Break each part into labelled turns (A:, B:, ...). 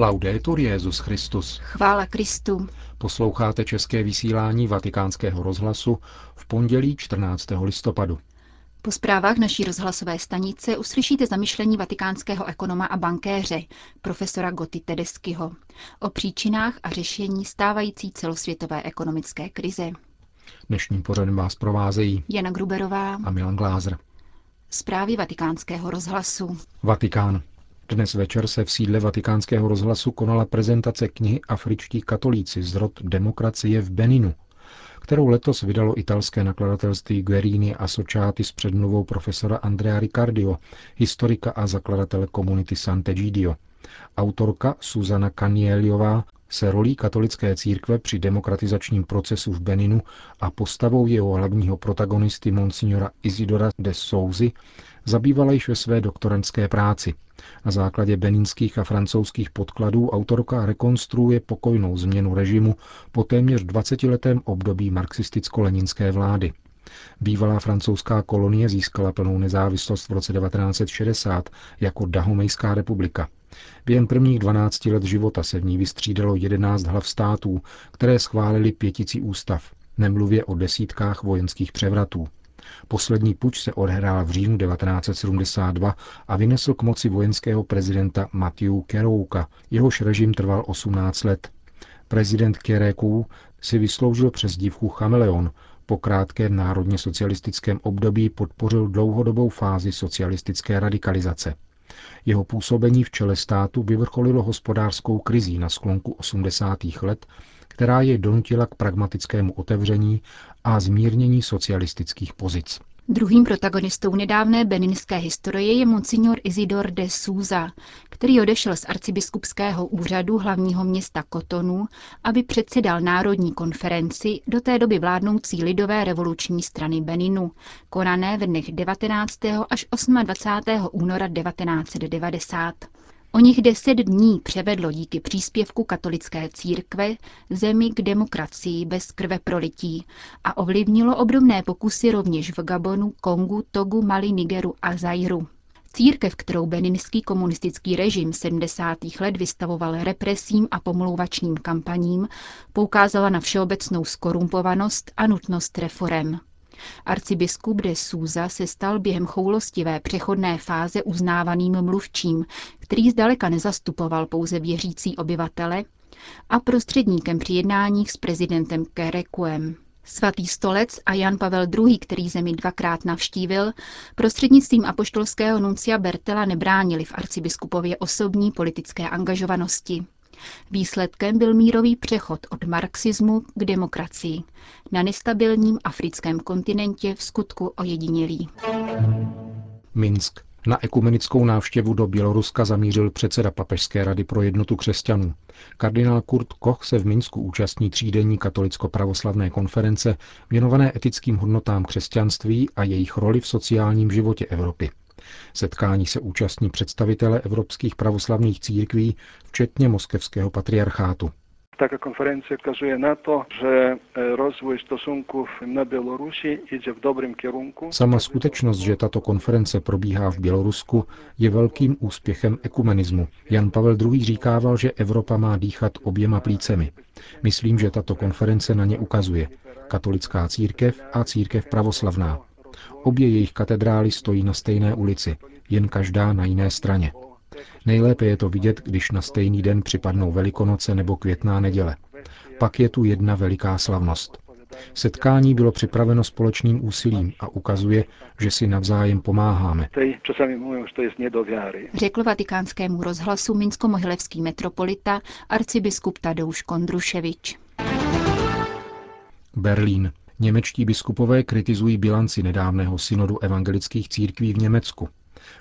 A: Laudetur Jezus Christus.
B: Chvála Kristu.
A: Posloucháte české vysílání Vatikánského rozhlasu v pondělí 14. listopadu.
B: Po zprávách naší rozhlasové stanice uslyšíte zamyšlení vatikánského ekonoma a bankéře, profesora Gotti Tedeskyho, o příčinách a řešení stávající celosvětové ekonomické krize.
A: Dnešním pořadem vás provázejí
B: Jana Gruberová
A: a Milan Glázer.
B: Zprávy vatikánského rozhlasu.
A: Vatikán. Dnes večer se v sídle vatikánského rozhlasu konala prezentace knihy Afričtí katolíci z rod demokracie v Beninu, kterou letos vydalo italské nakladatelství Guerini Associati s předmluvou profesora Andrea Riccardio, historika a zakladatele komunity Sant'Egidio. Autorka Susana Canieliová se rolí katolické církve při demokratizačním procesu v Beninu a postavou jeho hlavního protagonisty monsignora Isidora de Souzy zabývala již ve své doktorantské práci. Na základě beninských a francouzských podkladů autorka rekonstruuje pokojnou změnu režimu po téměř 20-letém období marxisticko-leninské vlády. Bývalá francouzská kolonie získala plnou nezávislost v roce 1960 jako Dahomejská republika. Během prvních 12 let života se v ní vystřídalo 11 hlav států, které schválili pěticí ústav, nemluvě o desítkách vojenských převratů. Poslední puč se odehrál v říjnu 1972 a vynesl k moci vojenského prezidenta Matthew Kerouka. Jehož režim trval 18 let. Prezident Kerekou si vysloužil přes dívku Chameleon, po krátkém národně socialistickém období podpořil dlouhodobou fázi socialistické radikalizace. Jeho působení v čele státu vyvrcholilo hospodářskou krizí na sklonku 80. let, která je donutila k pragmatickému otevření a zmírnění socialistických pozic.
B: Druhým protagonistou nedávné beninské historie je monsignor Isidor de Souza, který odešel z arcibiskupského úřadu hlavního města Kotonu, aby předsedal Národní konferenci do té doby vládnoucí lidové revoluční strany Beninu, konané v dnech 19. až 28. února 1990. O nich deset dní převedlo díky příspěvku katolické církve zemi k demokracii bez krve prolití a ovlivnilo obdobné pokusy rovněž v Gabonu, Kongu, Togu, Mali, Nigeru a Zairu. Církev, kterou beninský komunistický režim 70. let vystavoval represím a pomlouvačním kampaním, poukázala na všeobecnou skorumpovanost a nutnost reform. Arcibiskup de Souza se stal během choulostivé přechodné fáze uznávaným mluvčím, který zdaleka nezastupoval pouze věřící obyvatele a prostředníkem při jednáních s prezidentem Kerekuem. Svatý stolec a Jan Pavel II., který zemi dvakrát navštívil, prostřednictvím apoštolského nuncia Bertela nebránili v arcibiskupově osobní politické angažovanosti. Výsledkem byl mírový přechod od marxismu k demokracii na nestabilním africkém kontinentě v skutku ojedinělý.
A: Minsk. Na ekumenickou návštěvu do Běloruska zamířil předseda Papežské rady pro jednotu křesťanů. Kardinál Kurt Koch se v Minsku účastní třídenní katolicko-pravoslavné konference věnované etickým hodnotám křesťanství a jejich roli v sociálním životě Evropy. Setkání se účastní představitele evropských pravoslavných církví, včetně moskevského patriarchátu.
C: Taka konferencja wskazuje na to, że e, rozwój stosunków na Białorusi idzie w dobrym kierunku.
A: Sama skutečnost, že tato konference probíhá v Bělorusku, je velkým úspěchem ekumenismu. Jan Pavel II. říkával, že Evropa má dýchat oběma plícemi. Myslím, že tato konference na ně ukazuje. Katolická církev a církev pravoslavná. Obě jejich katedrály stojí na stejné ulici, jen každá na jiné straně. Nejlépe je to vidět, když na stejný den připadnou Velikonoce nebo Květná neděle. Pak je tu jedna veliká slavnost. Setkání bylo připraveno společným úsilím a ukazuje, že si navzájem pomáháme.
B: Řekl vatikánskému rozhlasu minsko-mohilevský metropolita arcibiskup Tadeusz Kondruševič.
A: Berlín. Němečtí biskupové kritizují bilanci nedávného synodu evangelických církví v Německu.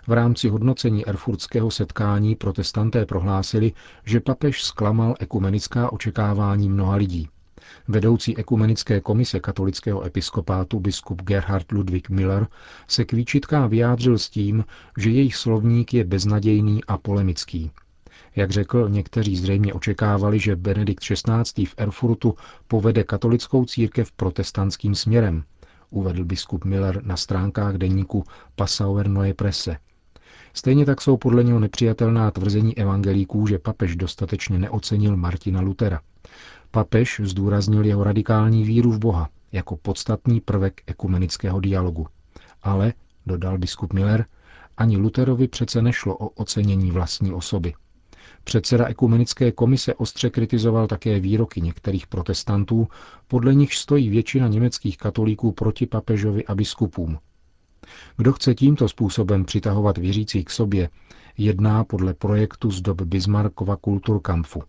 A: V rámci hodnocení erfurtského setkání protestanté prohlásili, že papež zklamal ekumenická očekávání mnoha lidí. Vedoucí ekumenické komise katolického episkopátu biskup Gerhard Ludwig Miller se k výčitkám vyjádřil s tím, že jejich slovník je beznadějný a polemický. Jak řekl, někteří zřejmě očekávali, že Benedikt XVI. v Erfurtu povede katolickou církev protestantským směrem, uvedl biskup Miller na stránkách deníku Passauer Neue Presse. Stejně tak jsou podle něho nepřijatelná tvrzení evangelíků, že papež dostatečně neocenil Martina Lutera. Papež zdůraznil jeho radikální víru v Boha jako podstatný prvek ekumenického dialogu. Ale, dodal biskup Miller, ani Luterovi přece nešlo o ocenění vlastní osoby. Předseda ekumenické komise ostře kritizoval také výroky některých protestantů, podle nich stojí většina německých katolíků proti papežovi a biskupům. Kdo chce tímto způsobem přitahovat věřící k sobě, jedná podle projektu z dob Bismarckova kulturkampfu,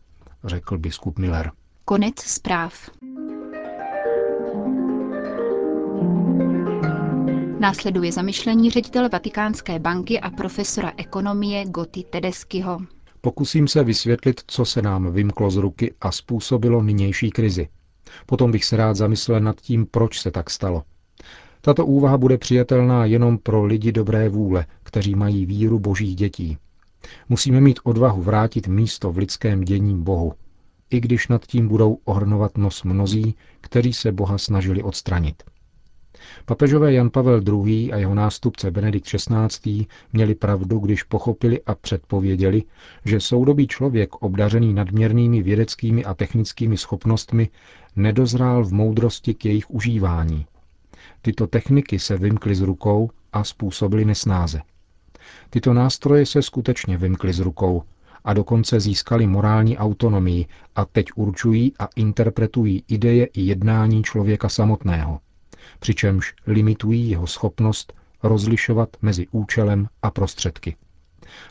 A: řekl biskup Miller.
B: Konec zpráv. Následuje zamyšlení ředitele Vatikánské banky a profesora ekonomie Goty Tedeskyho.
A: Pokusím se vysvětlit, co se nám vymklo z ruky a způsobilo nynější krizi. Potom bych se rád zamyslel nad tím, proč se tak stalo. Tato úvaha bude přijatelná jenom pro lidi dobré vůle, kteří mají víru božích dětí. Musíme mít odvahu vrátit místo v lidském dění Bohu, i když nad tím budou ohrnovat nos mnozí, kteří se Boha snažili odstranit. Papežové Jan Pavel II. a jeho nástupce Benedikt XVI. měli pravdu, když pochopili a předpověděli, že soudobý člověk obdařený nadměrnými vědeckými a technickými schopnostmi nedozrál v moudrosti k jejich užívání. Tyto techniky se vymkly z rukou a způsobily nesnáze. Tyto nástroje se skutečně vymkly z rukou a dokonce získali morální autonomii a teď určují a interpretují ideje i jednání člověka samotného přičemž limitují jeho schopnost rozlišovat mezi účelem a prostředky.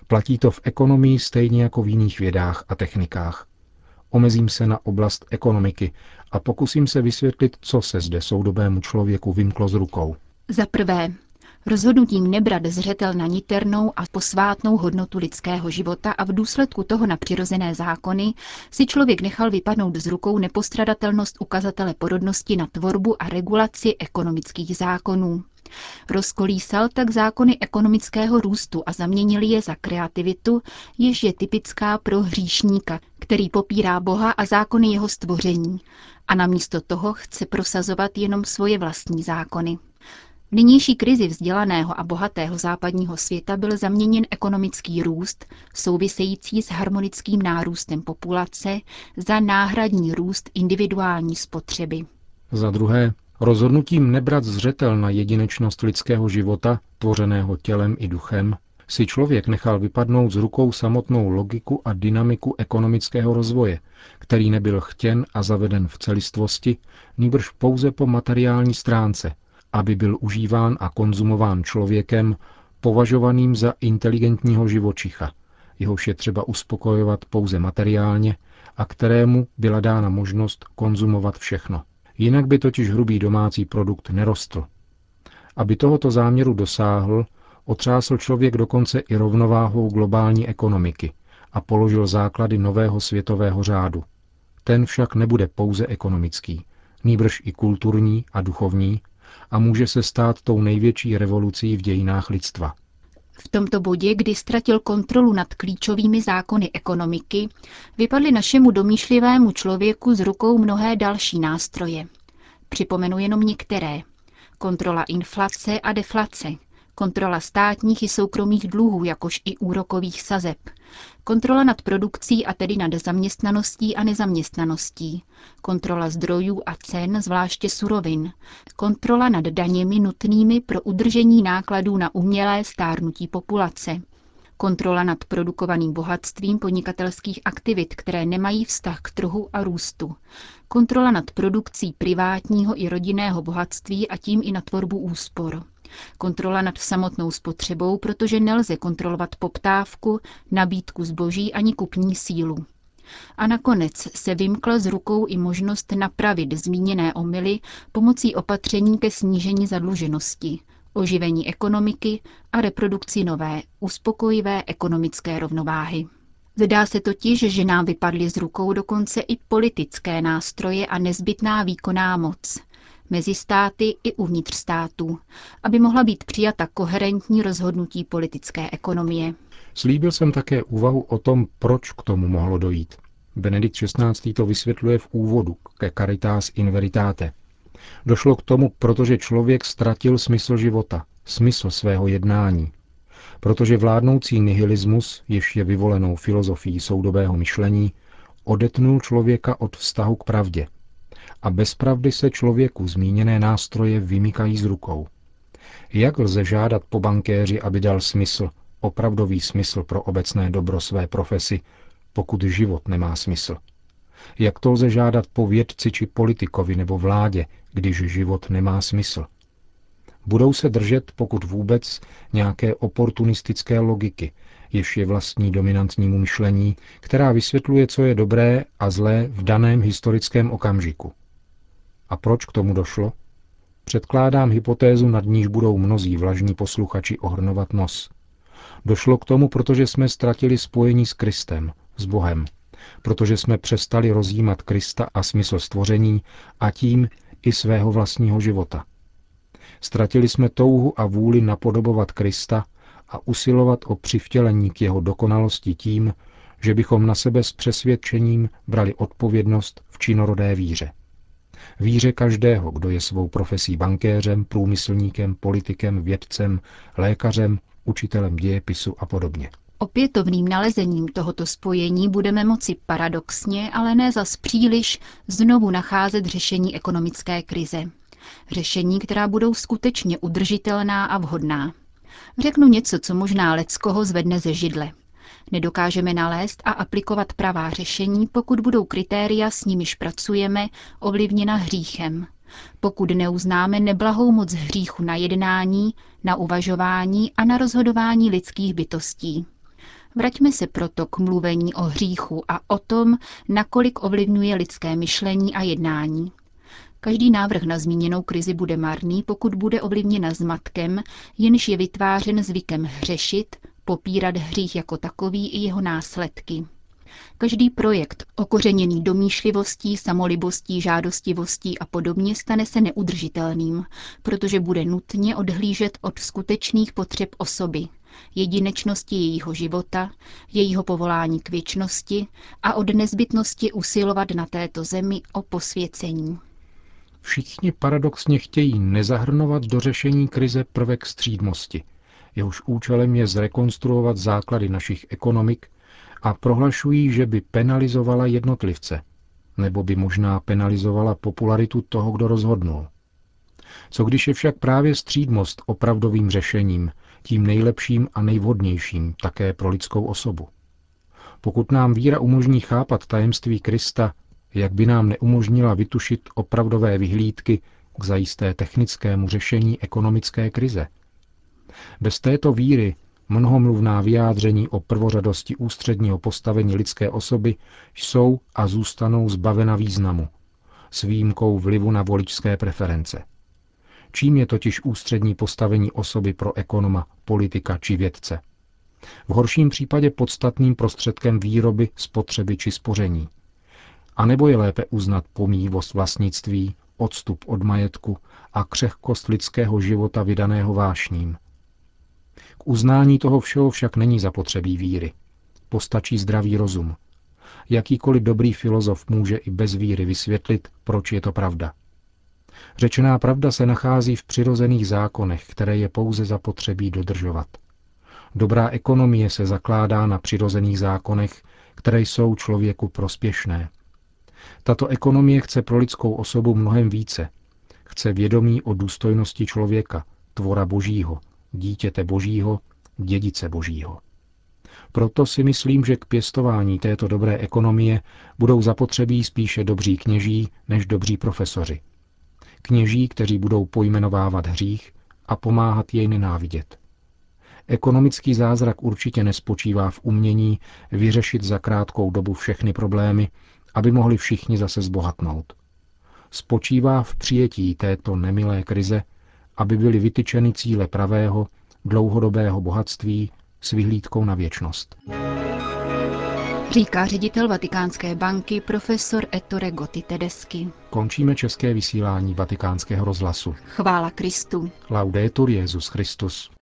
A: Platí to v ekonomii stejně jako v jiných vědách a technikách. Omezím se na oblast ekonomiky a pokusím se vysvětlit, co se zde soudobému člověku vymklo z rukou.
B: Za prvé, Rozhodnutím nebrat zřetel na niternou a posvátnou hodnotu lidského života a v důsledku toho na přirozené zákony si člověk nechal vypadnout z rukou nepostradatelnost ukazatele porodnosti na tvorbu a regulaci ekonomických zákonů. Rozkolísal tak zákony ekonomického růstu a zaměnil je za kreativitu, jež je typická pro hříšníka, který popírá Boha a zákony jeho stvoření a namísto toho chce prosazovat jenom svoje vlastní zákony. V nynější krizi vzdělaného a bohatého západního světa byl zaměněn ekonomický růst, související s harmonickým nárůstem populace, za náhradní růst individuální spotřeby.
A: Za druhé, rozhodnutím nebrat zřetel na jedinečnost lidského života, tvořeného tělem i duchem, si člověk nechal vypadnout z rukou samotnou logiku a dynamiku ekonomického rozvoje, který nebyl chtěn a zaveden v celistvosti, nýbrž pouze po materiální stránce – aby byl užíván a konzumován člověkem považovaným za inteligentního živočicha, jehož je třeba uspokojovat pouze materiálně a kterému byla dána možnost konzumovat všechno. Jinak by totiž hrubý domácí produkt nerostl. Aby tohoto záměru dosáhl, otřásl člověk dokonce i rovnováhou globální ekonomiky a položil základy nového světového řádu. Ten však nebude pouze ekonomický, nýbrž i kulturní a duchovní, a může se stát tou největší revolucí v dějinách lidstva.
B: V tomto bodě, kdy ztratil kontrolu nad klíčovými zákony ekonomiky, vypadly našemu domýšlivému člověku z rukou mnohé další nástroje. Připomenu jenom některé. Kontrola inflace a deflace, kontrola státních i soukromých dluhů, jakož i úrokových sazeb, kontrola nad produkcí a tedy nad zaměstnaností a nezaměstnaností, kontrola zdrojů a cen, zvláště surovin, kontrola nad daněmi nutnými pro udržení nákladů na umělé stárnutí populace, kontrola nad produkovaným bohatstvím podnikatelských aktivit, které nemají vztah k trhu a růstu, kontrola nad produkcí privátního i rodinného bohatství a tím i na tvorbu úspor, Kontrola nad samotnou spotřebou, protože nelze kontrolovat poptávku, nabídku zboží ani kupní sílu. A nakonec se vymkla z rukou i možnost napravit zmíněné omily pomocí opatření ke snížení zadluženosti, oživení ekonomiky a reprodukci nové, uspokojivé ekonomické rovnováhy. Zdá se totiž, že nám vypadly z rukou dokonce i politické nástroje a nezbytná výkonná moc, mezi státy i uvnitř států, aby mohla být přijata koherentní rozhodnutí politické ekonomie.
A: Slíbil jsem také úvahu o tom, proč k tomu mohlo dojít. Benedikt XVI. to vysvětluje v úvodu ke Caritas in Veritate. Došlo k tomu, protože člověk ztratil smysl života, smysl svého jednání. Protože vládnoucí nihilismus, jež je vyvolenou filozofií soudobého myšlení, odetnul člověka od vztahu k pravdě. A bez pravdy se člověku zmíněné nástroje vymykají z rukou. Jak lze žádat po bankéři, aby dal smysl, opravdový smysl pro obecné dobro své profesi, pokud život nemá smysl? Jak to lze žádat po vědci či politikovi nebo vládě, když život nemá smysl? Budou se držet, pokud vůbec, nějaké oportunistické logiky, jež je vlastní dominantnímu myšlení, která vysvětluje, co je dobré a zlé v daném historickém okamžiku. A proč k tomu došlo? Předkládám hypotézu, nad níž budou mnozí vlažní posluchači ohrnovat nos. Došlo k tomu, protože jsme ztratili spojení s Kristem, s Bohem, protože jsme přestali rozjímat Krista a smysl stvoření a tím i svého vlastního života. Ztratili jsme touhu a vůli napodobovat Krista a usilovat o přivtělení k jeho dokonalosti tím, že bychom na sebe s přesvědčením brali odpovědnost v činorodé víře. Víře každého, kdo je svou profesí bankéřem, průmyslníkem, politikem, vědcem, lékařem, učitelem dějepisu a podobně.
B: Opětovným nalezením tohoto spojení budeme moci paradoxně, ale ne zas příliš, znovu nacházet řešení ekonomické krize. Řešení, která budou skutečně udržitelná a vhodná. Řeknu něco, co možná leckoho zvedne ze židle. Nedokážeme nalézt a aplikovat pravá řešení, pokud budou kritéria, s nimiž pracujeme, ovlivněna hříchem. Pokud neuznáme neblahou moc hříchu na jednání, na uvažování a na rozhodování lidských bytostí. Vraťme se proto k mluvení o hříchu a o tom, nakolik ovlivňuje lidské myšlení a jednání. Každý návrh na zmíněnou krizi bude marný, pokud bude ovlivněna zmatkem, jenž je vytvářen zvykem hřešit, popírat hřích jako takový i jeho následky. Každý projekt, okořeněný domýšlivostí, samolibostí, žádostivostí a podobně, stane se neudržitelným, protože bude nutně odhlížet od skutečných potřeb osoby, jedinečnosti jejího života, jejího povolání k věčnosti a od nezbytnosti usilovat na této zemi o posvěcení.
A: Všichni paradoxně chtějí nezahrnovat do řešení krize prvek střídmosti, jehož účelem je zrekonstruovat základy našich ekonomik a prohlašují, že by penalizovala jednotlivce, nebo by možná penalizovala popularitu toho, kdo rozhodnul. Co když je však právě střídmost opravdovým řešením, tím nejlepším a nejvhodnějším také pro lidskou osobu? Pokud nám víra umožní chápat tajemství Krista, jak by nám neumožnila vytušit opravdové vyhlídky k zajisté technickému řešení ekonomické krize. Bez této víry mnohomluvná vyjádření o prvořadosti ústředního postavení lidské osoby jsou a zůstanou zbavena významu, s výjimkou vlivu na voličské preference. Čím je totiž ústřední postavení osoby pro ekonoma, politika či vědce? V horším případě podstatným prostředkem výroby, spotřeby či spoření. A nebo je lépe uznat pomývost vlastnictví, odstup od majetku a křehkost lidského života vydaného vášním. K uznání toho všeho však není zapotřebí víry. Postačí zdravý rozum. Jakýkoliv dobrý filozof může i bez víry vysvětlit, proč je to pravda. Řečená pravda se nachází v přirozených zákonech, které je pouze zapotřebí dodržovat. Dobrá ekonomie se zakládá na přirozených zákonech, které jsou člověku prospěšné. Tato ekonomie chce pro lidskou osobu mnohem více. Chce vědomí o důstojnosti člověka, tvora božího, dítěte božího, dědice božího. Proto si myslím, že k pěstování této dobré ekonomie budou zapotřebí spíše dobří kněží než dobří profesoři. Kněží, kteří budou pojmenovávat hřích a pomáhat jej nenávidět. Ekonomický zázrak určitě nespočívá v umění vyřešit za krátkou dobu všechny problémy, aby mohli všichni zase zbohatnout. Spočívá v přijetí této nemilé krize, aby byly vytyčeny cíle pravého, dlouhodobého bohatství s vyhlídkou na věčnost.
B: Říká ředitel Vatikánské banky profesor Ettore Gotti Tedeschi.
A: Končíme české vysílání vatikánského rozhlasu.
B: Chvála Kristu.
A: Laudetur Jezus Christus.